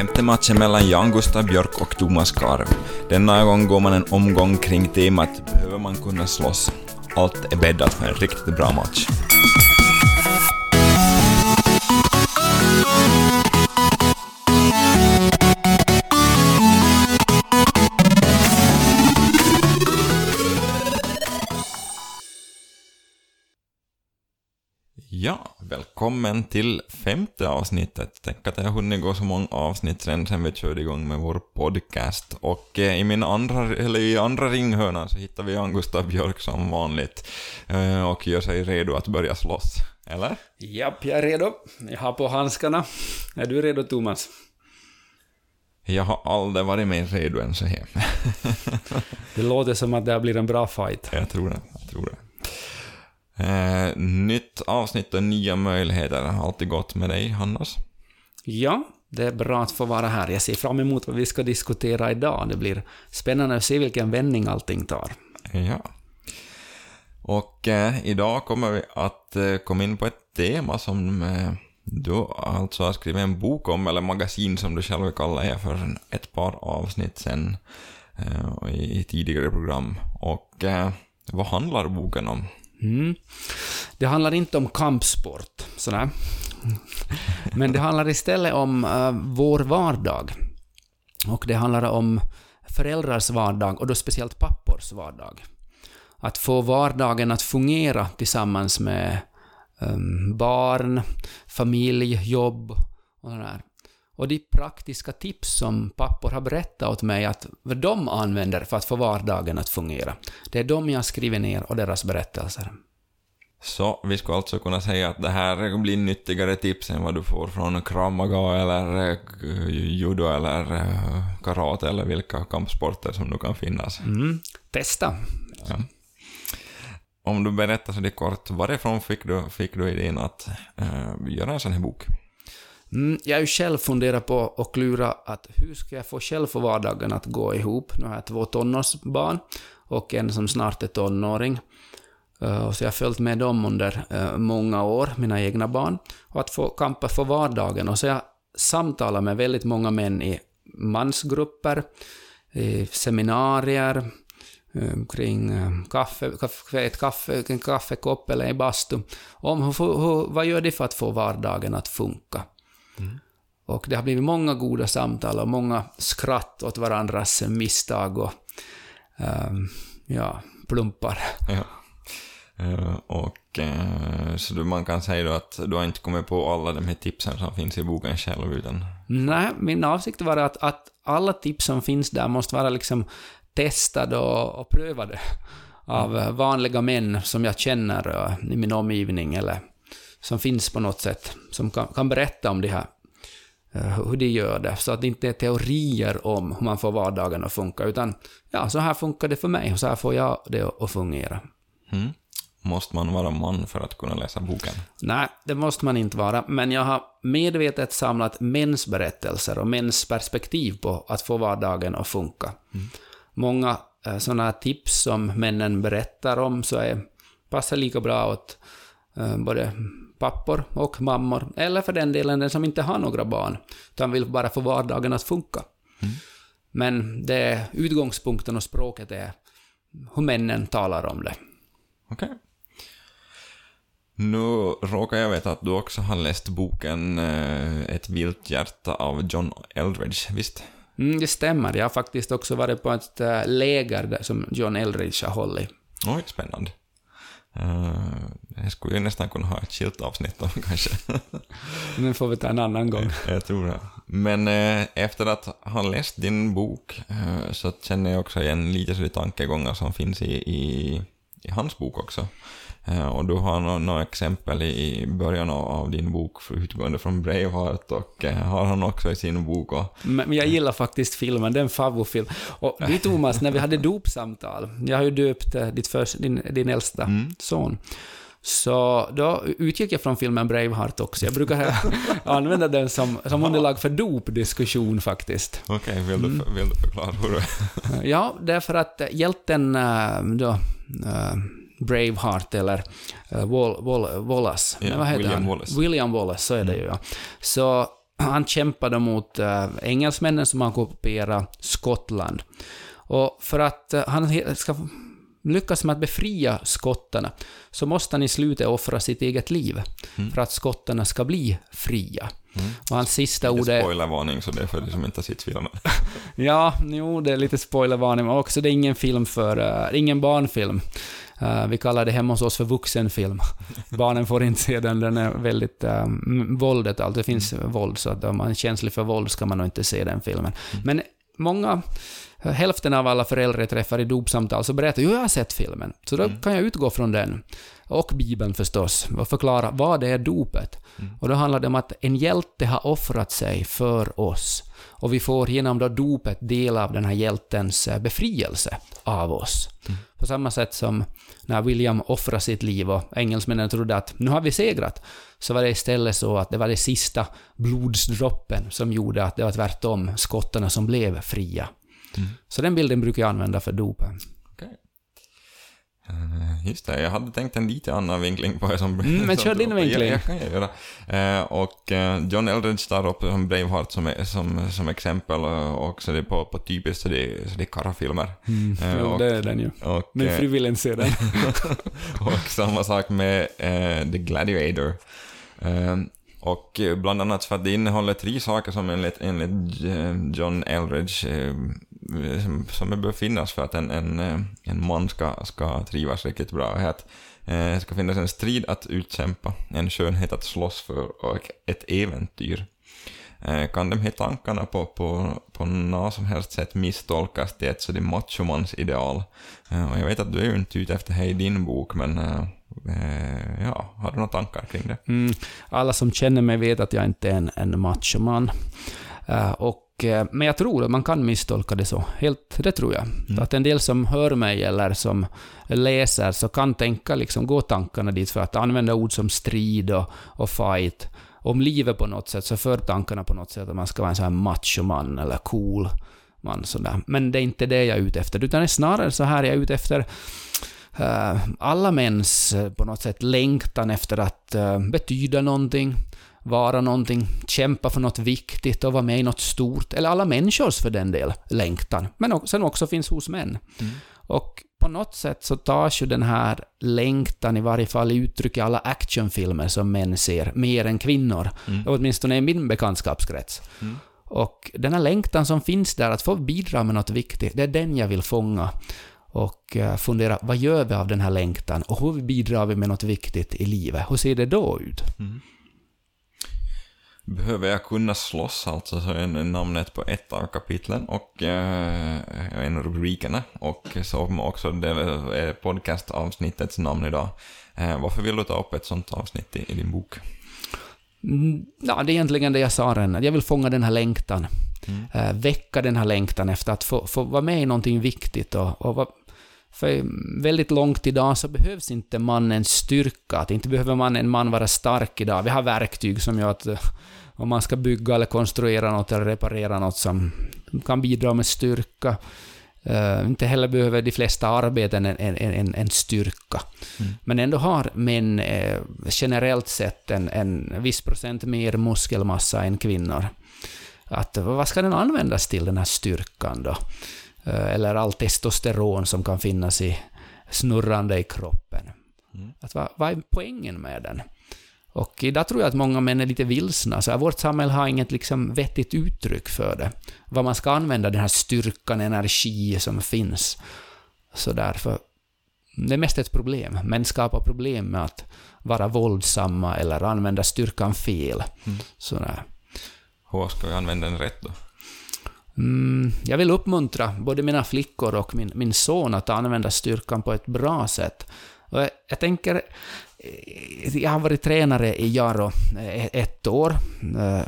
Femte matchen mellan Jan Gustav Björk och Thomas Karv. Denna gång går man en omgång kring temat “Behöver man kunna slåss?” Allt är bäddat för en riktigt bra match. Välkommen till femte avsnittet. Tänk att det har hunnit gå så många avsnitt sen, sen vi körde igång med vår podcast. Och eh, i min andra, eller i andra ringhörnan så hittar vi Jan Gustav Björk som vanligt. Eh, och gör sig redo att börja slåss. Eller? Japp, jag är redo. Jag har på handskarna. Är du redo, Thomas? Jag har aldrig varit mer redo än så här. Det låter som att det här blir en bra fight. jag tror det, jag tror det. Eh, nytt avsnitt och nya möjligheter. Alltid gott med dig, Hannas? Ja, det är bra att få vara här. Jag ser fram emot vad vi ska diskutera idag. Det blir spännande att se vilken vändning allting tar. Ja. Och eh, idag kommer vi att eh, komma in på ett tema som eh, du alltså har skrivit en bok om, eller magasin som du själv kallar det för ett par avsnitt sen eh, i, tidigare program. Och eh, vad handlar boken om? Mm. Det handlar inte om kampsport, sådär. Men det handlar istället om uh, vår vardag. Och det handlar om föräldrars vardag, och då speciellt pappors vardag. Att få vardagen att fungera tillsammans med um, barn, familj, jobb och sådär. Och de praktiska tips som pappor har berättat åt mig att vad de använder för att få vardagen att fungera. Det är de jag skriver ner och deras berättelser. Så vi skulle alltså kunna säga att det här blir nyttigare tips än vad du får från kramaga eller eh, judo eller eh, karate eller vilka kampsporter som nu kan finnas. Mm. Testa! Ja. Om du berättar så det kort, varifrån fick du, fick du idén att uh, göra en sån här bok? Mm, jag har ju själv funderat på och klura att hur ska jag få själv få vardagen att gå ihop? Nu har jag två tonårsbarn och en som snart är tonåring. Uh, så jag har följt med dem under uh, många år, mina egna barn. Och att få kampa för vardagen. Och så har jag samtalat med väldigt många män i mansgrupper, i seminarier, eh, kring kaffe, kaffe, ett kaffe, en kaffekopp eller i bastu. Om hur, hur, vad gör de för att få vardagen att funka? Mm. Och det har blivit många goda samtal och många skratt åt varandras misstag och um, ja, plumpar. Ja. Uh, och uh, så du, man kan säga då att du har inte kommit på alla de här tipsen som finns i boken själv, utan... Nej, min avsikt var att, att alla tips som finns där måste vara liksom testade och, och prövade av mm. vanliga män som jag känner uh, i min omgivning eller som finns på något sätt, som kan, kan berätta om det här, eh, hur de gör det, så att det inte är teorier om hur man får vardagen att funka, utan ja, så här funkar det för mig, och så här får jag det att fungera. Mm. Måste man vara man för att kunna läsa boken? Nej, det måste man inte vara, men jag har medvetet samlat mäns berättelser och mäns perspektiv på att få vardagen att funka. Mm. Många eh, sådana tips som männen berättar om så är, passar lika bra åt eh, både pappor och mammor, eller för den delen den som inte har några barn, utan vill bara få vardagen att funka. Mm. Men det utgångspunkten och språket är hur männen talar om det. Okej. Okay. Nu råkar jag veta att du också har läst boken eh, Ett vilt hjärta av John Eldridge, visst? Mm, det stämmer. Jag har faktiskt också varit på ett äh, läger som John Eldridge har hållit. Oj, spännande. Uh, jag skulle ju nästan kunna ha ett skilt avsnitt om kanske. Men får vi ta en annan gång. Jag, tror det. Men uh, efter att ha läst din bok uh, så känner jag också igen lite så tankegångar som finns i, i, i hans bok också. Eh, och du har några no exempel i början av din bok utgående från Braveheart och eh, har han också i sin bok. Och... Men jag gillar faktiskt filmen, det är en favoritfilm. Och du Thomas, när vi hade dopsamtal, jag har ju döpt eh, ditt först, din, din äldsta mm. son. Så då utgick jag från filmen Braveheart också. Jag brukar använda den som, som underlag för dopdiskussion faktiskt. Okej, okay, vill, mm. vill du förklara hur det Ja, därför att hjälten då, Braveheart eller uh, Wall, Wall, Wallace. Ja, William Wallace. William Wallace, så är det ju. Ja. Så han kämpade mot engelsmännen som har ockuperat Skottland. Och för att han ska lyckas med att befria skottarna så måste han i slutet offra sitt eget liv mm. för att skottarna ska bli fria. Mm. Och hans sista ord är... Spoilervarning, så det är för de som inte har sett filmen. ja, jo, det är lite spoilervarning, men också det är ingen film för... Uh, ingen barnfilm. Uh, vi kallar det hemma hos oss för vuxenfilm. Barnen får inte se den, den är väldigt... Um, våldet, alltså det finns mm. våld, så att om man är känslig för våld ska man nog inte se den filmen. Mm. Men många hälften av alla föräldrar jag träffar i dopsamtal så berättar ju jag har sett filmen. Så då mm. kan jag utgå från den. Och Bibeln förstås, och förklara vad det är dopet. Mm. Och då handlar det om att en hjälte har offrat sig för oss. Och vi får genom då dopet del av den här hjältens eh, befrielse av oss. Mm. På samma sätt som när William offrade sitt liv och engelsmännen trodde att nu har vi segrat, så var det istället så att det var det sista blodsdroppen som gjorde att det var tvärtom skottarna som blev fria. Mm. Så den bilden brukar jag använda för dopen. Okay. Uh, just det, jag hade tänkt en lite annan vinkling på det som... Mm, men kör din vinkling. Ja, kan jag göra. Uh, och uh, John Eldridge tar upp som Braveheart som, som, som exempel och också det på, på typiskt så det, så det är karafilmer. Mm, uh, och, det är den ju. Och, men frivilligt se den. och samma sak med The Gladiator. Och eh, bland annat för att det innehåller tre saker som enligt, enligt eh, John Eldridge eh, som, bör finnas för att en, en, en man ska, ska trivas riktigt bra. Är att det ska finnas en strid att utkämpa, en skönhet att slåss för och ett äventyr. Eh, kan de här tankarna på, på, på något som helst sätt misstolkas till ett sådär machomans ideal? Eh, och jag vet att du är ju inte ute efter det i din bok, men ja, har du några tankar kring det? Mm, alla som känner mig vet att jag inte är en, en machoman. och Eh, men jag tror att man kan misstolka det så. Helt, det tror jag. Mm. Att en del som hör mig eller som läser så kan tänka, liksom, gå tankarna dit för att använda ord som strid och, och fight. Om livet på något sätt så för tankarna på något sätt att man ska vara en sån här machoman eller cool man. Sådär. Men det är inte det jag är ute efter, utan det är snarare så här jag är ute efter uh, alla mäns uh, på något sätt längtan efter att uh, betyda någonting, vara någonting, kämpa för något viktigt och vara med i något stort, eller alla människors för den del, längtan, men sen också finns hos män. Mm. Och på något sätt så tas ju den här längtan i varje fall i uttryck i alla actionfilmer som män ser, mer än kvinnor, mm. åtminstone i min bekantskapskrets. Mm. Och den här längtan som finns där, att få bidra med något viktigt, det är den jag vill fånga. Och eh, fundera, vad gör vi av den här längtan? Och hur bidrar vi med något viktigt i livet? Hur ser det då ut? Mm. Behöver jag kunna slåss alltså, så är namnet på ett av kapitlen och eh, en av rubrikerna och så också det är podcastavsnittets namn idag. Eh, varför vill du ta upp ett sånt avsnitt i, i din bok? Mm, ja, det är egentligen det jag sa redan, jag vill fånga den här längtan. Mm. Eh, väcka den här längtan efter att få, få vara med i någonting viktigt och, och för väldigt långt idag så behövs inte mannens styrka, att inte behöver man en man vara stark idag. Vi har verktyg som gör att om man ska bygga eller konstruera något eller reparera något som kan bidra med styrka. Uh, inte heller behöver de flesta arbeten en, en, en, en styrka. Mm. Men ändå har män uh, generellt sett en, en viss procent mer muskelmassa än kvinnor. Att, vad ska den användas till, den här styrkan då? Uh, eller all testosteron som kan finnas i snurrande i kroppen. Mm. Att, vad, vad är poängen med den? Och idag tror jag att många män är lite vilsna, så vårt samhälle har inget liksom vettigt uttryck för det. Vad man ska använda den här styrkan, energi som finns. Så därför, det är mest ett problem. Män skapar problem med att vara våldsamma eller använda styrkan fel. Mm. Sådär. Hur ska vi använda den rätt då? Mm, jag vill uppmuntra både mina flickor och min, min son att använda styrkan på ett bra sätt. Och jag, jag tänker, jag har varit tränare i Jaro eh, ett år. Eh,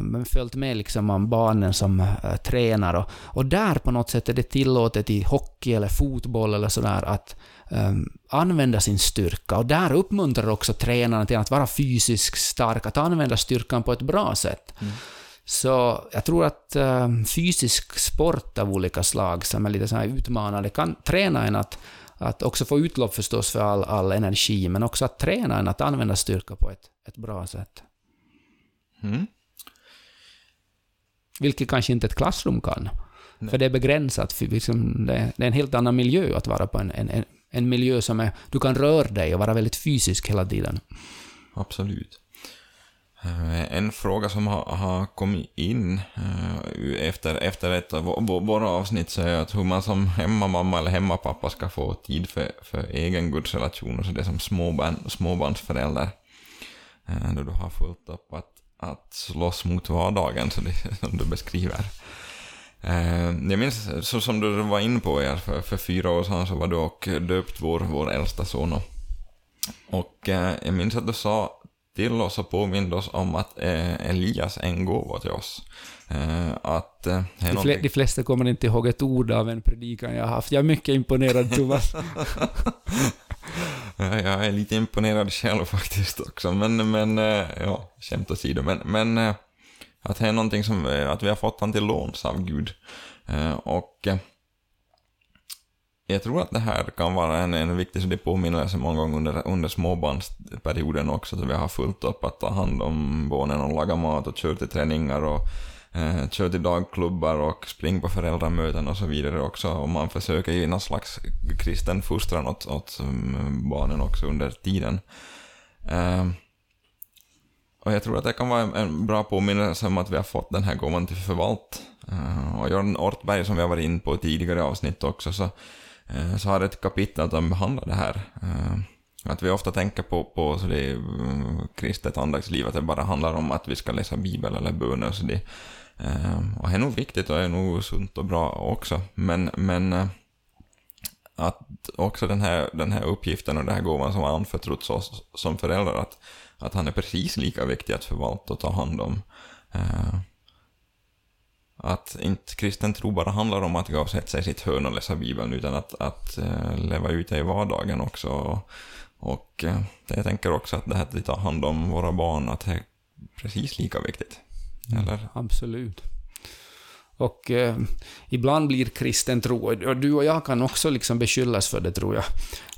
men följt med liksom om barnen som tränar och, och där på något sätt är det tillåtet i hockey eller fotboll eller sådär att ähm, använda sin styrka och där uppmuntrar också tränarna till att vara fysiskt stark, att använda styrkan på ett bra sätt. Mm. Så jag tror att äh, fysisk sport av olika slag som är lite så här utmanande kan träna en att att också få utlopp förstås för all, all energi, men också att träna en att använda styrka på ett, ett bra sätt. Mm. vilket kanske inte ett klassrum kan. För det är begränsat, för liksom, det, det är en helt annan miljö att vara på en, en, en miljö som är... Du kan röra dig och vara väldigt fysisk hela tiden. Absolut. Eh, en fråga som har, har kommit in eh, efter, efter ett av våra avsnitt så är att hur man som hemmamamma eller hemmapappa ska få tid för, för egen gudsrelation och så det som småbarn, småbarnsförälder. Eh, då du har fullt upp att, att slåss mot vardagen, så det, som du beskriver. Jag minns, så som du var inne på, er, för, för fyra år sedan så var du och döpt vår, vår äldsta son. Och, och jag minns att du sa till oss och påminde oss om att eh, Elias är en gåva till oss. Eh, att eh, De, någonting- de flesta kommer inte ihåg ett ord av en predikan jag har haft. Jag är mycket imponerad, Thomas. Ja, jag är lite imponerad själv faktiskt också, men, men eh, ja, skämt åsido. Men, men eh, att det är någonting som, eh, att vi har fått han till låns av Gud. Och jag tror att det här kan vara en, en viktig så det påminnelse många gånger under, under småbarnsperioden också, så vi har fullt upp att ta hand om barnen och laga mat och köra till träningar och eh, köra till dagklubbar och springa på föräldramöten och så vidare också. Och man försöker ge någon slags kristen fostran åt, åt barnen också under tiden. Eh, och jag tror att det kan vara en, en bra påminnelse om att vi har fått den här gåvan till förvalt. Eh, och Jörn Ortberg, som vi har varit in på i tidigare avsnitt också, så, Eh, så har ett kapitel som behandlar det här. Eh, att vi ofta tänker på, på så det mm, kristet andaktsliv, att det bara handlar om att vi ska läsa bibel eller böner. Så det, eh, och det är nog viktigt och är nog sunt och bra också. Men, men att också den här, den här uppgiften och den här gåvan som har anförtrotts oss som föräldrar, att, att han är precis lika viktig att förvalta och ta hand om. Att inte kristen tro bara handlar om att gå och sätta sig i sitt hörn och läsa Bibeln, utan att, att eh, leva ut det i vardagen också. Och, och eh, jag tänker också att det här att vi tar hand om våra barn, att det är precis lika viktigt. Eller? Absolut. Och eh, ibland blir kristen tro, och du och jag kan också liksom beskyllas för det tror jag,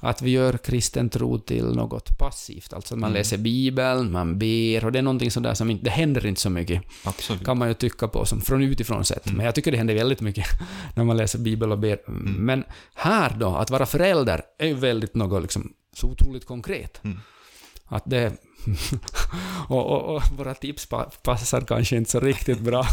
att vi gör kristen tro till något passivt. Alltså man Mm. läser Bibeln, man ber, och det är någonting sådär som inte, det händer inte så mycket, Absolut. kan man ju tycka på, som från utifrån sett. Men jag tycker det händer väldigt mycket när man läser Bibel och ber. Men här då, att vara förälder är ju väldigt något liksom så otroligt konkret. Mm. Att det... och, och, och våra tips pa- passar kanske inte så riktigt bra.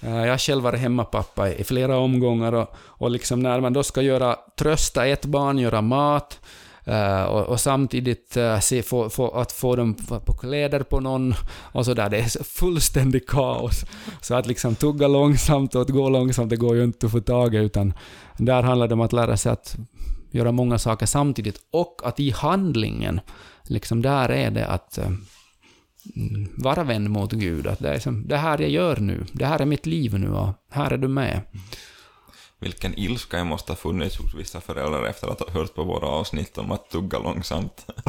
Eh, jag har själv varit hemmapappa i flera omgångar och, och liksom när man då ska göra, trösta ett barn, göra mat, eh, och, och samtidigt eh, se, få, få, att få dem på kläder på någon och sådär. Det är fullständigt kaos. Så att liksom tugga långsamt och att gå långsamt, det går ju inte att få tag i, utan där handlar det om att lära sig att göra många saker samtidigt och att i handlingen, liksom där är det att eh, vara vän mot Gud. Att det är som, det här jag gör nu, det här är mitt liv nu och här är du med. Vilken ilska jag måste ha funnits hos vissa föräldrar efter att ha hört på våra avsnitt om att tugga långsamt.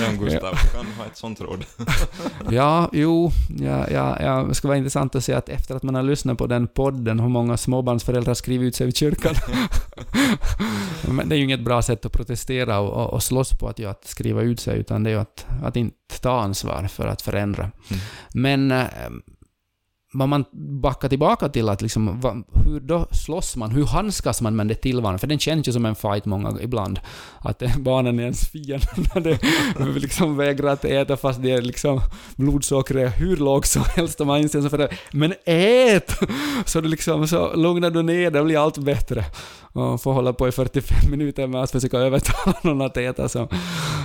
ja, Gustav, kan ha ett sånt råd. Ja, jo, ja, ja, ja, det ska vara intressant att se att efter att man har lyssnat på den podden, hur många småbarnsföräldrar skriver ut sig i kyrkan. Men det är ju inget bra sätt att protestera och, och, och slåss på att, ju att skriva ut sig, utan det är ju att, att inte ta ansvar för att förändra. Mm. Men eh, vad man backar tillbaka till att liksom, va, hur då slåss man, hur handskas man med det tillvaron? För den känns ju som en fight många ibland. Att barnen är ens fiende när liksom vägrar att äta fast det är liksom blodsockret är hur lågt som helst och man inser så för det, men ät! Så du liksom, så lugnar du ner det blir allt bättre. Och får hålla på i 45 minuter med att försöka övertala någon att äta som,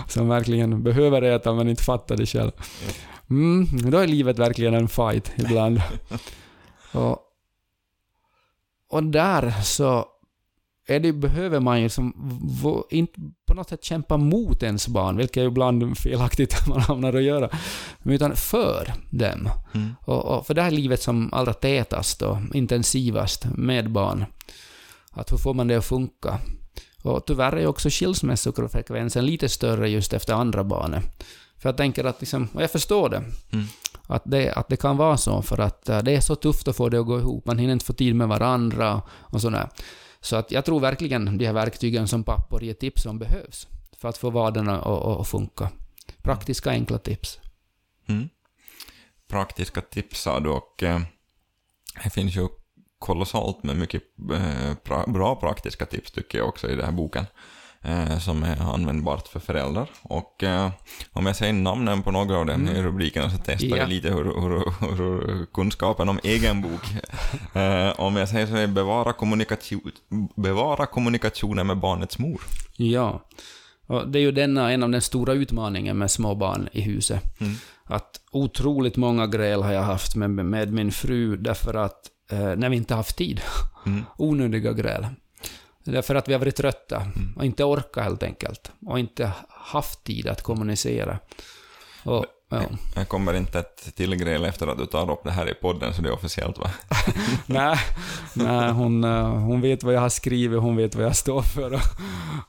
som verkligen behöver äta men inte fattar det själv. Mm, då är livet verkligen en fight ibland. och, och där så är det, behöver man ju som, inte på något sätt kämpa mot ens barn, vilket är ibland felaktigt man hamnar att göra, utan för dem. Mm. Och, och för det här livet som allra tätast och intensivast med barn. Att hur får man det att funka? Och tyvärr är också skilsmässofrekvensen lite större just efter andra barnet. För jag tänker att liksom, och jag förstår det, Mm. att det, att det kan vara så för att eh, det är så tufft att få det att gå ihop. Man hinner inte få tid med varandra och sådär. Så att jag tror verkligen de här verktygen som pappor ger tips om behövs för att få vardagen att, funka. Praktiska enkla tips. Mm. Praktiska tips sa du och eh, Det finns ju kolossalt med mycket eh, pra bra praktiska tips tycker jag också i den här boken. Eh, som är användbart för föräldrar. Och eh, om jag säger namnen på några av dem i rubrikerna så testar Ja. jag lite hur, hur, hur kunskapen om egen bok. Eh, om jag säger så är bevara, kommunikation, bevara kommunikationen med barnets mor. Ja. Och det är ju denna en av den stora utmaningen med små barn i huset. Mm. Att otroligt många gräl har jag haft med, med min fru därför att eh, när vi inte haft tid. Mm. Onödiga gräl. Därför att vi har varit trötta Mm. och inte orkat helt enkelt. Och inte haft tid att kommunicera. Och, ja. Jag kommer inte ett till gräl efter att du tar upp det här i podden så det är officiellt va? nej, nej hon, eh, hon vet vad jag har skrivit, hon vet vad jag står för. Och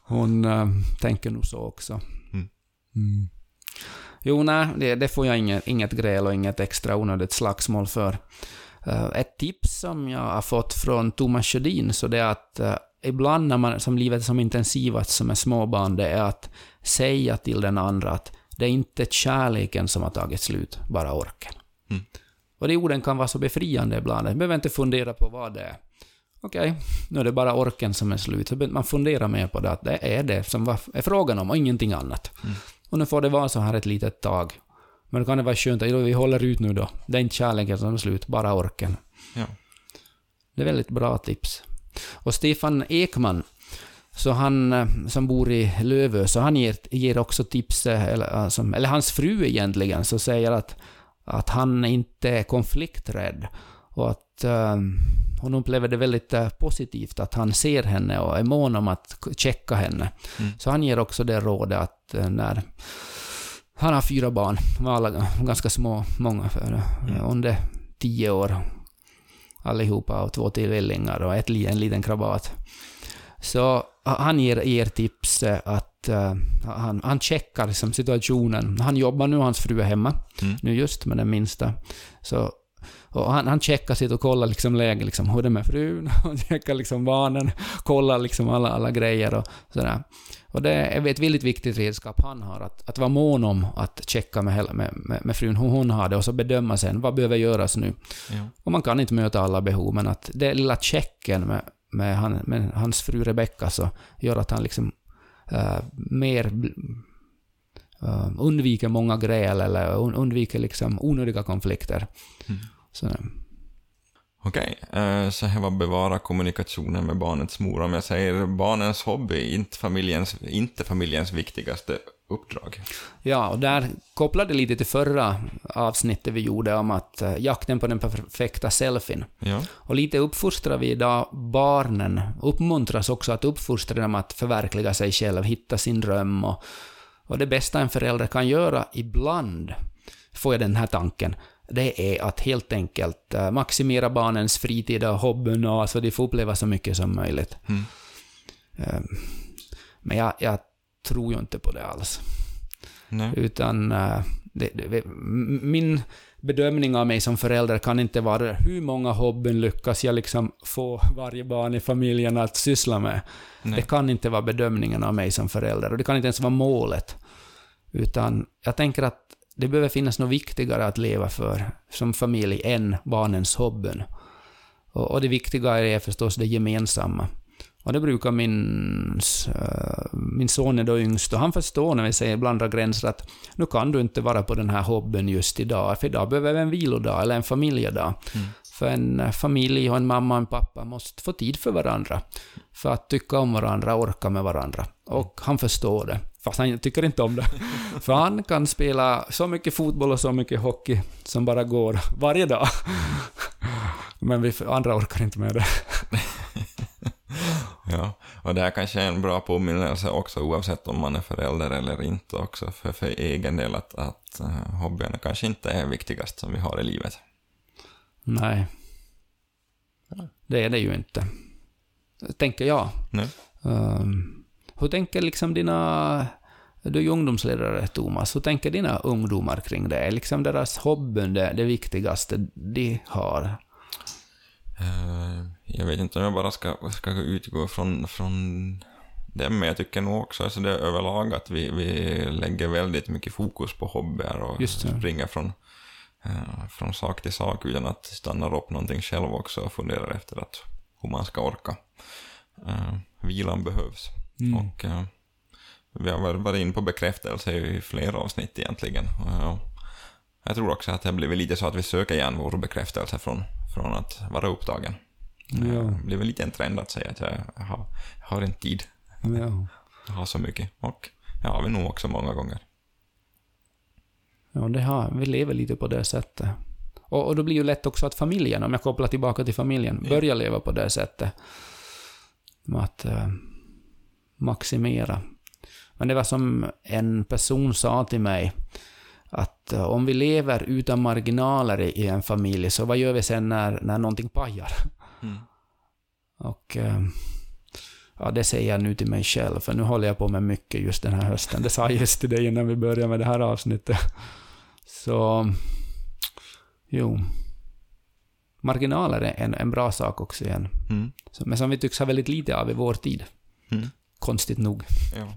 hon eh, tänker nog så också. Mm. Mm. Jo, nej, det, det får jag inget, inget gräl och inget extra onödigt slagsmål för. Eh, ett tips som jag har fått från Thomas Sjödin, så det är att eh, ibland när man, som livet är som intensivast som är småbarn, det är att säga till den andra att det är inte kärleken som har tagit slut, bara orken. Mm. Och de orden kan vara så befriande ibland. Man behöver inte fundera på vad det är. Okej, nu är det bara orken som är slut. Så man funderar mer på det, att det är det som var, är frågan om och ingenting annat. Mm. Och nu får det vara så här ett litet tag. Men då kan det vara skönt att "Jo, vi håller ut nu då. Det är inte kärleken som är slut, bara orken. Ja. Det är väldigt bra tips. Och Stefan Ekman, så han eh, som bor i Lövö, så han ger, ger också tips, eh, eller, alltså, eller hans fru egentligen, så säger att, att han inte är konflikträdd. Och att eh, hon upplever det väldigt eh, positivt att han ser henne och är mån om att checka henne. Mm. Så han ger också det rådet att eh, när han har fyra barn, alla ganska små, många, för, mm. under tio år allihopa och två tvillingar och ett, en liten krabat. Så ha- han ger, ger tips eh, att eh, han, han checkar liksom situationen. Han jobbar nu, hans fru är hemma Mm. nu just med den minsta. Så, och han, han checkar sitt och kollar liksom läget, liksom, hur det är med frun, och checkar liksom barnen, kollar liksom alla, alla grejer och sådär. Och det är ett väldigt viktigt redskap han har, att, att vara mån om att checka med, med, med, med frun hur hon har det och så bedöma sen vad behöver göras nu. Ja. Och man kan inte möta alla behov, men att det lilla checken med, med, han, med hans fru Rebecca så gör att han liksom eh, mer eh, undviker många gräl eller un, undviker liksom onödiga konflikter. Mm. Så, Okej, eh, så här var bevara kommunikationen med barnets mor. Om jag säger barnens hobby, inte familjens, inte familjens viktigaste uppdrag. ja, och där kopplade lite till förra avsnittet vi gjorde om att eh, jakten på den perfekta selfien. Ja, Och lite uppfostrar vi idag barnen, uppmuntras också att uppfostra dem att förverkliga sig själv, hitta sin dröm och, och det bästa en förälder kan göra ibland, får jag den här tanken, det är att helt enkelt eh, maximera barnens fritid och hobbyn och så de får uppleva så mycket som möjligt. Mm. Eh, Men jag, jag tror ju inte på det alls. nej. Utan eh, det, det, min bedömning av mig som förälder kan inte vara hur många hobbyn lyckas jag liksom få varje barn i familjen att syssla med. nej. Det kan inte vara bedömningen av mig som förälder och det kan inte ens vara målet. Utan jag tänker att det behöver finnas något viktigare att leva för som familj än barnens hobbyn. Och, och det viktiga är förstås det gemensamma. Och det brukar min, eh, min son är då yngst och han förstår när vi säger ibland dra gränser att nu kan du inte vara på den här hobbyn just idag, för idag behöver vi en vilodag eller en familjedag. Mm. För en eh, familj och en mamma och en pappa måste få tid för varandra. För att tycka om varandra, orka med varandra. Och han förstår det. Fast han tycker inte om det. För han kan spela så mycket fotboll och så mycket hockey som bara går varje dag. Men vi andra orkar inte med det. Ja, och det här kanske är en bra påminnelse också oavsett om man är förälder eller inte också för, för egen del att, att uh, hobbyerna kanske inte är viktigast som vi har i livet. Nej. Det är det ju inte. Tänker jag. Nej. Um, hur tänker liksom dina... Du är ju ungdomsledare, Thomas. Hur tänker dina ungdomar kring det? Är liksom deras hobbyn det, det viktigaste de har? Eh, jag vet inte om jag bara ska, ska utgå från, från det, men jag tycker nog också alltså det är överlag att vi, vi lägger väldigt mycket fokus på hobbyer och springer från eh, från sak till sak utan att stanna upp någonting själv också och fundera efter att hur man ska orka. Eh, vilan behövs. Mm. Och eh, vi har väl varit in på bekräftelse i flera avsnitt egentligen. Och jag tror också att det har blivit lite så att vi söker igen vår bekräftelse från, från att vara upptagen. Ja. Det väl lite en trend att säga att jag har, har inte tid, Ja. jag har så mycket. Och det har vi nog också många gånger. Ja, det har, vi lever lite på det sättet. Och, och då blir ju lätt också att familjen, om jag kopplar tillbaka till familjen, Ja. börjar leva på det sättet. Att eh, maximera. Men det var som en person sa till mig, att eh, om vi lever utan marginaler i, en familj, så vad gör vi sen när, när någonting pajar? Mm. Och eh, ja, det säger jag nu till mig själv, för nu håller jag på med mycket just den här hösten. Det sa jag just till dig innan vi började med det här avsnittet. Så, jo. Marginaler är en, en bra sak också igen. Mm. Så, men som vi tycks ha väldigt lite av i vår tid. Mm. Konstigt nog. Ja.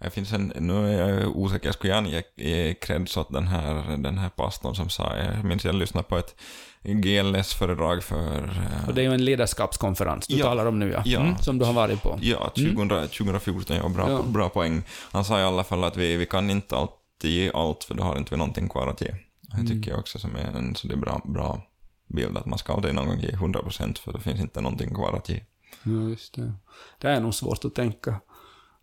Det finns en, nu är jag osäker, jag skulle gärna ge, creds åt den här, den här pastorn som sa, jag minns jag lyssnade på ett GLS-föredrag för... eh, Och det är ju en ledarskapskonferens du Ja. talar om nu ja. Ja. Mm, som du har varit på. Ja, 2000, 2014, ja, bra, Ja. bra poäng. Han sa i alla fall att vi, vi kan inte alltid ge allt, för då har inte vi någonting kvar att ge. Det Mm. tycker jag också som är en så det är bra, bra bild, att man ska aldrig någon gång ge 100% för då finns inte någonting kvar att ge. Ja, just det. Det är nog svårt att tänka.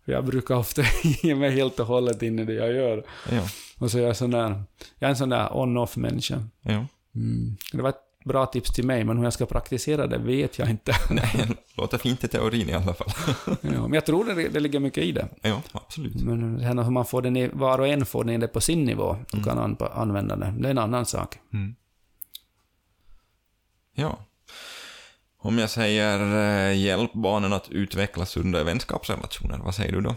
Jag brukar ofta ge mig helt och hållet in i det jag gör. Ja, Och så är jag sån där, jag är en sån där on-off människa. ja. Mm. Det var ett bra tips till mig, men hur jag ska praktisera det vet jag inte. Nej, låter fint i teorin i alla fall. ja, men jag tror det, det ligger mycket i det. Ja, absolut. Men sen hur man får det ner, var och en får ner det på sin nivå och kan an, använda det, det är en annan sak. Mm. Ja. Om jag säger eh, hjälp barnen att utveckla sunda vänskapsrelationer, vad säger du då?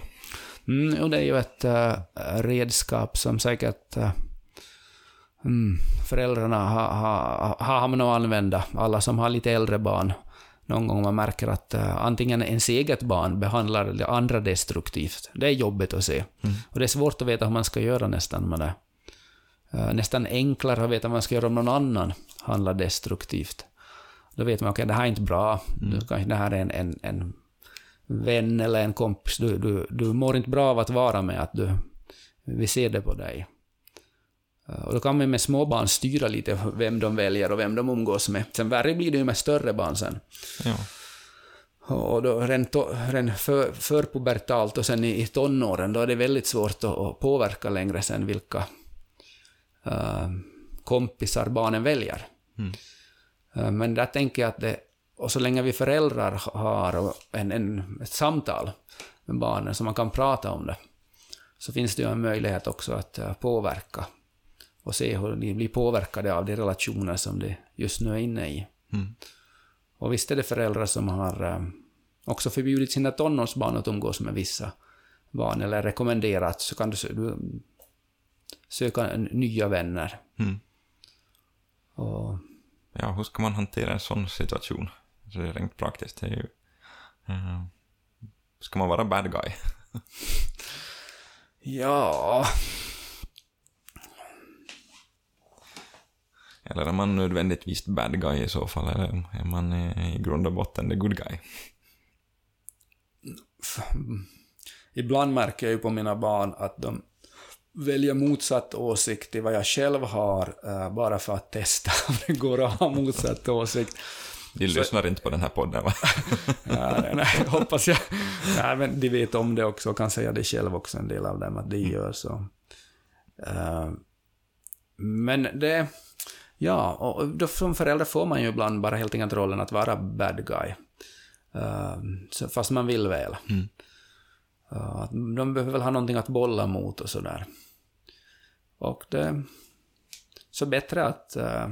Mm, och det är ju ett äh, redskap som säkert äh, mm, föräldrarna har ha, ha hamnat att använda, alla som har lite äldre barn. Någon gång man märker att äh, antingen ens eget barn behandlar det andra destruktivt. Det är jobbigt att se. Mm. Och det är svårt att veta hur man ska göra nästan med det. Nästan enklare att veta vad man ska göra om någon annan handlar destruktivt. Då vet man, okej, det här är inte bra. Du, kanske det här är en, en, en vän eller en kompis. Du, du, du mår inte bra av att vara med, att du, vi ser det på dig. Eh, Och då kan man med småbarn styra lite vem de väljer och vem de umgås med. Sen värre blir det ju med större barn sen. Ja. Och då rent, rent för, för pubertalt och sen i, i tonåren, då är det väldigt svårt att, att påverka längre sen vilka eh, kompisar barnen väljer. Mm. Eh, men där tänker jag att det, och så länge vi föräldrar har en, en, ett samtal med barnen så man kan prata om det, så finns det ju en möjlighet också att eh, påverka och se hur de blir påverkade av de relationer som de just nu är inne i. Mm. Och visst är det föräldrar som har eh, också förbjudit sina tonårsbarn att umgås med vissa barn, eller rekommenderat så kan du, du söka nya vänner. Mm. Och, Ja, hur ska man hantera en sån situation? Så det är rent praktiskt, det är ju... eh, ska man vara bad guy? ja, Eller är man nödvändigtvis bad guy i så fall? Eller är man eh, i grund och botten the good guy? ibland märker jag ju på mina barn att de väljer motsatt åsikt till vad jag själv har, eh, bara för att testa om det går att ha motsatt åsikt. De lyssnar inte på den här podden, va? Ja, nej, nej, hoppas jag. Nej, men de vet om det också och kan säga det själv också, en del av dem, att de gör så. Eh, men det... Ja, och då som förälder får man ju ibland bara helt enkelt rollen att vara bad guy. Så fast man vill väl. Mm. Att de behöver väl ha någonting att bolla mot och sådär. Och det... Så bättre att eh,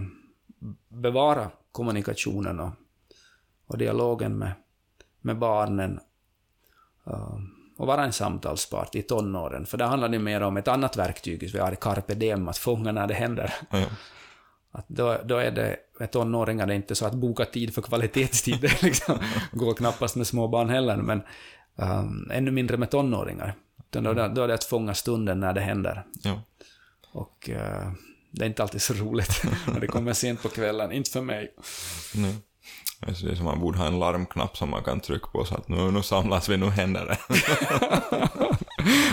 bevara kommunikationen och, och dialogen med, med barnen och vara en samtalspart i tonåren. För det handlar det mer om ett annat verktyg, vi har carpe diem, att fånga när det händer. Ja, ja. Att då, då är det, med tonåringar, det är inte så att boka tid för kvalitetstid, det liksom, går knappast med små barn heller, men um, ännu mindre med tonåringar. Utan då, då är det att fånga stunden när det händer. ja. Och eh, det är inte alltid så roligt när det kommer sent på kvällen. Inte för mig. Nej. Alltså det är som man borde ha en larmknapp som man kan trycka på så att nu, nu samlas vi, nu händer det.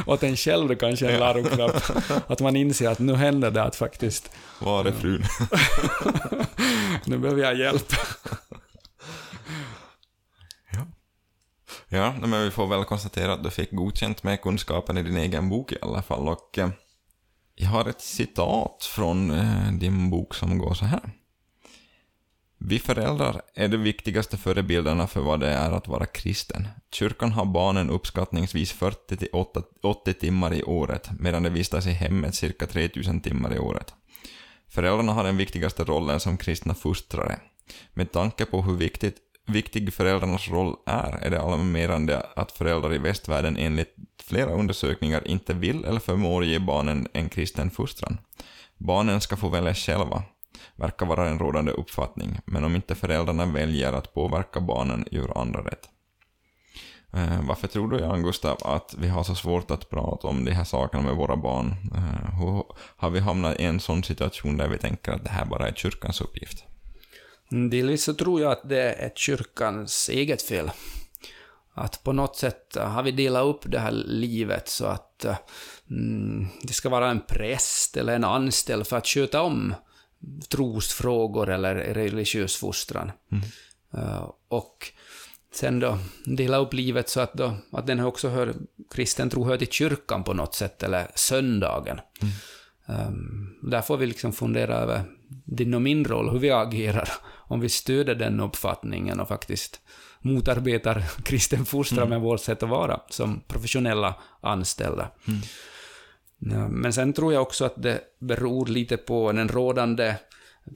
Att en själv kanske en larmknapp. Att man inser att nu händer det att faktiskt, Var är frun? nu behöver jag hjälp. Ja, men vi får väl konstatera att du fick godkänt med kunskapen i din egen bok i alla fall. Och eh, jag har ett citat från eh, din bok som går så här. Vi föräldrar är de viktigaste förebilderna för vad det är att vara kristen. Kyrkan har barnen uppskattningsvis 40-80 timmar i året, medan de vistas i hemmet cirka 3000 timmar i året. Föräldrarna har den viktigaste rollen som kristna fostrare. Med tanke på hur viktigt, viktig föräldrarnas roll är, är det alarmerande att föräldrar i västvärlden enligt flera undersökningar inte vill eller förmår ge barnen en kristen fostran. Barnen ska få välja själva, verkar vara en rådande uppfattning, men om inte föräldrarna väljer att påverka barnen gör andra rätt. Eh, varför tror du, Jan Gustav, att vi har så svårt att prata om de här sakerna med våra barn? Eh, hur har vi hamnat i en sån situation där vi tänker att det här bara är kyrkans uppgift? Mm, Delvis så tror jag att det är kyrkans eget fel. Att på något sätt har vi delat upp det här livet så att mm, det ska vara en präst eller en anställd för att sköta om trosfrågor eller religiös fostran. Mm. Uh, och sen då dela upp livet så att, då, att den också hör, kristen tro hör till kyrkan på något sätt, eller söndagen. Mm. Um, där får vi liksom fundera över din och min roll, hur vi agerar, om vi stöder den uppfattningen och faktiskt motarbetar kristen fostran Mm. med vårt sätt att vara som professionella anställda. Mm. Ja, Men sen tror jag också att det beror lite på den rådande,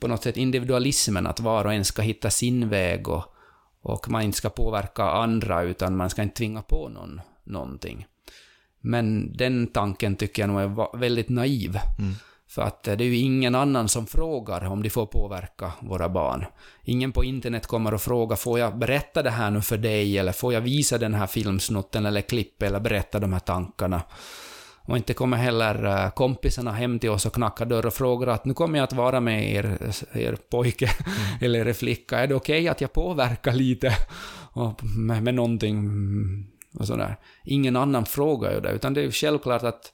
på något sätt individualismen, att var och en ska hitta sin väg och, och man inte ska påverka andra, utan man ska inte tvinga på någon någonting. Men den tanken tycker jag nog är väldigt naiv. Mm. För att eh, det är ju ingen annan som frågar om de får påverka våra barn. Ingen på internet kommer och frågar får jag berätta det här nu för dig eller får jag visa den här filmsnutten eller klipp eller berätta de här tankarna. Och inte kommer heller eh, kompisarna hem till oss och knackar dörr och frågar att nu kommer jag att vara med er, er pojke eller er flicka. Är det okej att jag påverkar lite och med, med någonting mm, och sådär. Ingen annan frågar ju det, utan det är ju självklart att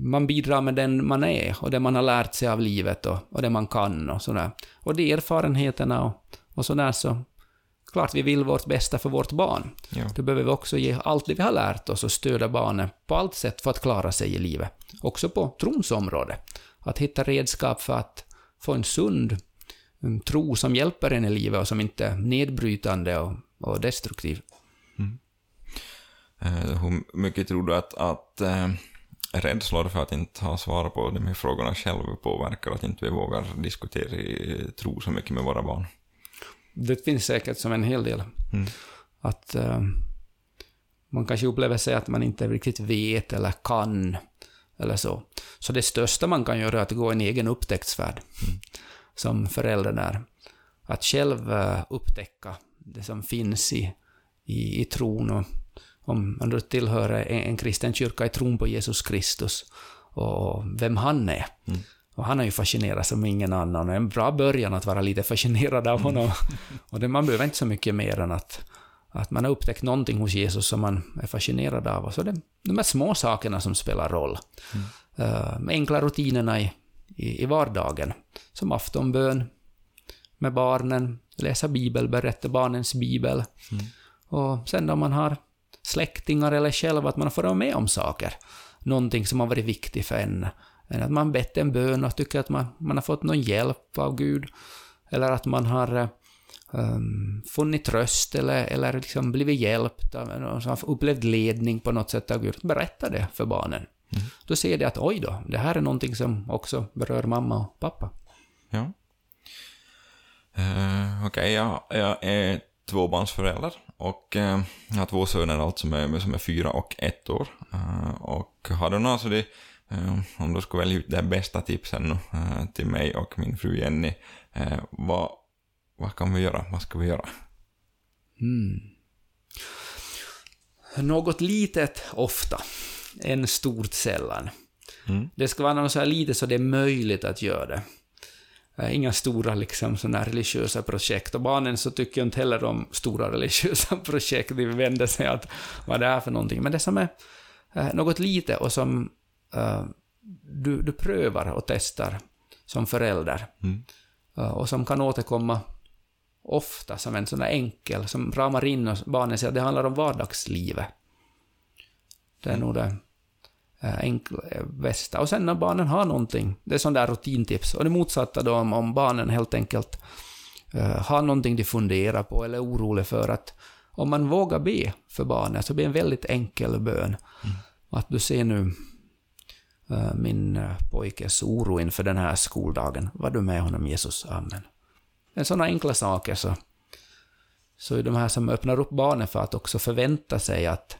man bidrar med den man är och det man har lärt sig av livet och, och det man kan och sådär. Och de erfarenheterna och, och sådär så klart vi vill vårt bästa för vårt barn. Ja. Då behöver vi också ge allt det vi har lärt oss och stödja barnet på allt sätt för att klara sig i livet. Också på trons område. Att hitta redskap för att få en sund mm, tro som hjälper en i livet och som inte är nedbrytande och, och destruktiv. Eh, hur mycket tror du att, att eh, rädslor för att inte ha svar på de här frågorna själv påverkar att inte vi vågar diskutera tro så mycket med våra barn? Det finns säkert som en hel del. Mm. Att eh, man kanske upplever sig att man inte riktigt vet eller kan, eller så. Så det största man kan göra är att gå en egen upptäcktsfärd, som förälder där. Att själv eh, upptäcka det som finns i, i, i tron och om man tillhör en, en kristen kyrka i tron på Jesus Kristus och vem han är. Mm. Och han har ju fascinerat som ingen annan och en bra början att vara lite fascinerad av honom. Och det, man behöver inte så mycket mer än att, att man har upptäckt någonting hos Jesus som man är fascinerad av. Och så det de här små sakerna som spelar roll. Uh, med enkla rutinerna i, i, i vardagen. Som aftonbön med barnen, läsa bibel, berätta barnens bibel. Och sen om man har släktingar eller själv, att man får vara med om saker. Någonting som har varit viktigt för en. Än att man bett en bön och tycker att man, man har fått någon hjälp av Gud. Eller att man har um, funnit tröst eller, eller liksom blivit hjälpt, av, har upplevt ledning på något sätt av Gud. Berätta det för barnen. Då ser de att oj då, det här är någonting som också berör mamma och pappa. Ja. Uh, Okej, jag, jag är tvåbarnsförälder och eh, jag har två söner alltså med, som är fyra och ett år. Eh, och har du några så det, eh, om du skulle välja ut de bästa tipsen nu, eh, till mig och min fru Jenny, vad, vad kan vi göra? Vad ska vi göra? Mm. Något litet ofta, en stort sällan. Mm. Det ska vara något så här lite så det är möjligt att göra det. Eh, Inga stora liksom, såna här religiösa projekt. Och barnen så tycker jag inte heller om stora religiösa projekt. De vänder sig att vad är det här för någonting. Men det som är eh, något lite och som eh, du, du prövar och testar som förälder. Mm. Eh, och som kan återkomma ofta som en sån där enkel, som ramar in och barnen säger att det handlar om vardagslivet. Det är nog det enkla, eh, bästa. Och sen när barnen har någonting, det är sån där rutintips. Och det motsatta då om, om barnen helt enkelt eh, har någonting de funderar på eller är oroliga för att om man vågar be för barnet så blir det en väldigt enkel bön. Att du ser nu eh, min eh, pojkes oro inför den här skoldagen. Var du med honom Jesus? Amen. En sådana enkla saker så, så är de här som öppnar upp barnen för att också förvänta sig att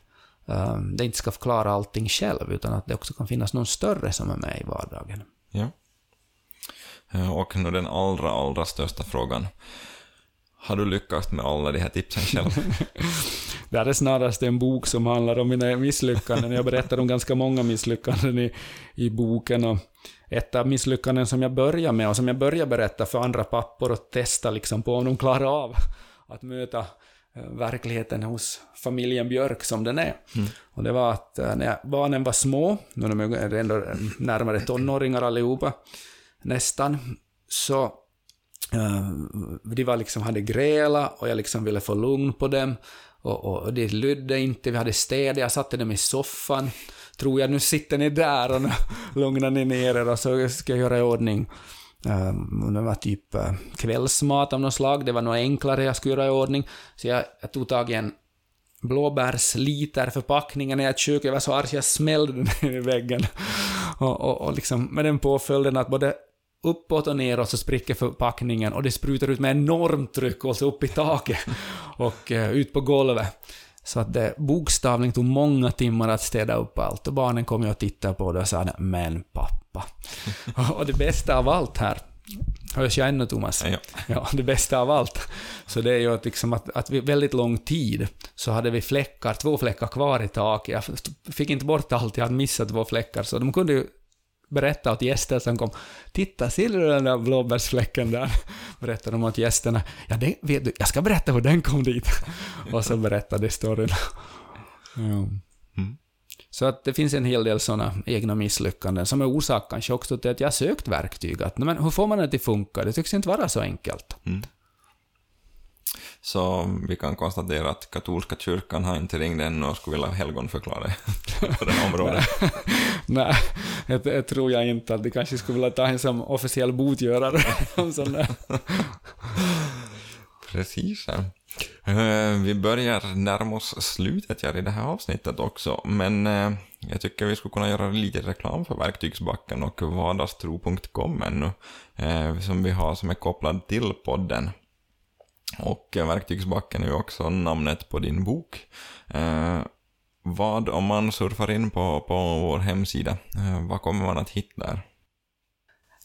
eh, det inte ska klara allting själv, utan att det också kan finnas någon större som är med i vardagen. Ja. Eh, Och nu den allra, allra största frågan. Har du lyckats med alla de här tipsen själv? Det här är snarast en bok som handlar om mina misslyckanden. Jag berättar om ganska många misslyckanden i, i boken. Och ett av misslyckanden som jag börjar med och som jag börjar berätta för andra pappor och testa liksom på om de klarar av att möta verkligheten hos familjen Björk som den är. Och det var att eh, när barnen var små, nu de är ändå närmare tonåringar allihopa, nästan, så eh, de var liksom, hade gräla och jag liksom ville få lugn på dem. Och, och, och det lydde inte, vi hade städ, jag satte dem i soffan. Tror jag, nu sitter ni där och nu lugnar ni ner er och så ska jag göra i ordning. Um, det var typ uh, kvällsmat av något slag, det var något enklare jag skulle göra i ordning. Så jag, jag tog tag i en blåbärsliter förpackningen i ett kök, jag var så arg så jag smällde den ner i väggen. Och, och, och liksom med den påföljden att både uppåt och neråt så spricker förpackningen och det sprutar ut med enormt tryck och så upp i taket och eh, ut på golvet. Så att det bokstavligen tog många timmar att städa upp allt och barnen kom ju och tittade på det och sa ”men pappa”. och det bästa av allt här, hörs jag ännu Thomas? Ja. Ja, det bästa av allt. Så det är ju att, liksom att, att vi väldigt lång tid så hade vi fläckar, två fläckar kvar i taket. Jag fick inte bort allt, jag hade missat två fläckar. Så de kunde ju berätta åt gäster som kom, titta, ser du den där blåbärsfläcken där? Berättade de åt gästerna, ja, det, vet du, jag ska berätta hur den kom dit. Och så berättade storyn. Ja. Mm. Så att det finns en hel del sådana egna misslyckanden som är orsak kanske också till att jag sökt verktyg. Att, men hur får man det att funka? Det tycks inte vara så enkelt. Så vi kan konstatera att katolska kyrkan har inte ringt ännu och skulle vilja helgonförklara på det här området. Nej, det, det tror jag inte. Att de kanske skulle vilja ta en som officiell botgörare. sån. Precis. Eh, Vi börjar närma oss slutet här i det här avsnittet också, men eh, jag tycker vi skulle kunna göra lite reklam för Verktygsbacken och vardagstro.com ännu, eh, som vi har som är kopplad till podden. Och Verktygsbacken är ju också namnet på din bok. Eh, vad om man surfar in på, på vår hemsida, eh, vad kommer man att hitta där?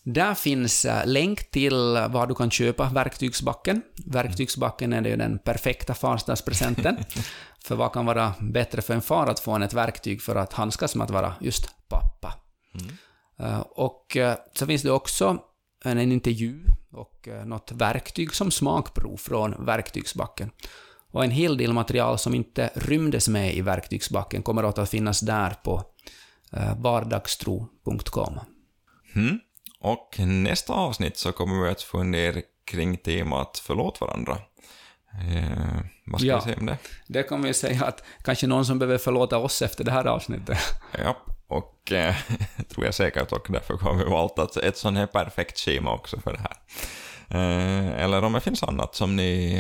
Där finns eh, länk till var du kan köpa Verktygsbacken. Verktygsbacken är ju den perfekta farsdagspresenten. för vad kan vara bättre för en far att få en ett verktyg för att handskas med att vara just pappa. Eh, Och eh, så finns det också en, en intervju och eh, något verktyg som smakprov från Verktygsbacken. Och en hel del material som inte rymdes med i Verktygsbacken kommer att finnas där på eh, vardagstro.com. Mm. Och nästa avsnitt så kommer vi att fundera kring temat förlåt varandra. Eh, vad ska Ja. vi säga om det? Det kommer vi säga att kanske någon som behöver förlåta oss efter det här avsnittet. Ja, och eh, tror jag säkert och därför har vi valt att ett sånt här perfekt schema också för det här. Eh, eller om det finns annat som ni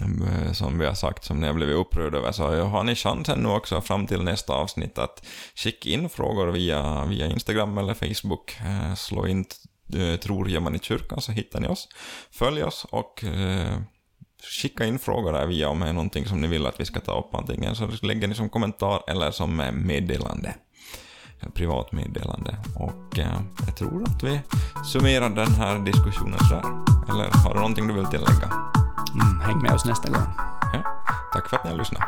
eh, som vi har sagt, som ni har blivit upprörda över, så har ni chansen nu också fram till nästa avsnitt att skicka in frågor via, via Instagram eller Facebook. Eh, slå in eh, Tror gör man i kyrkan så hittar ni oss. Följ oss och eh, skicka in frågor där via om det är någonting som ni vill att vi ska ta upp. Antingen så lägger ni som kommentar eller som eh, meddelande. Privat meddelande. Och eh, jag tror att vi summerar den här diskussionen sådär. Eller har du någonting du vill tillägga? Mm, häng med oss nästa gång. Ja. Tack för att ni har lyssnat.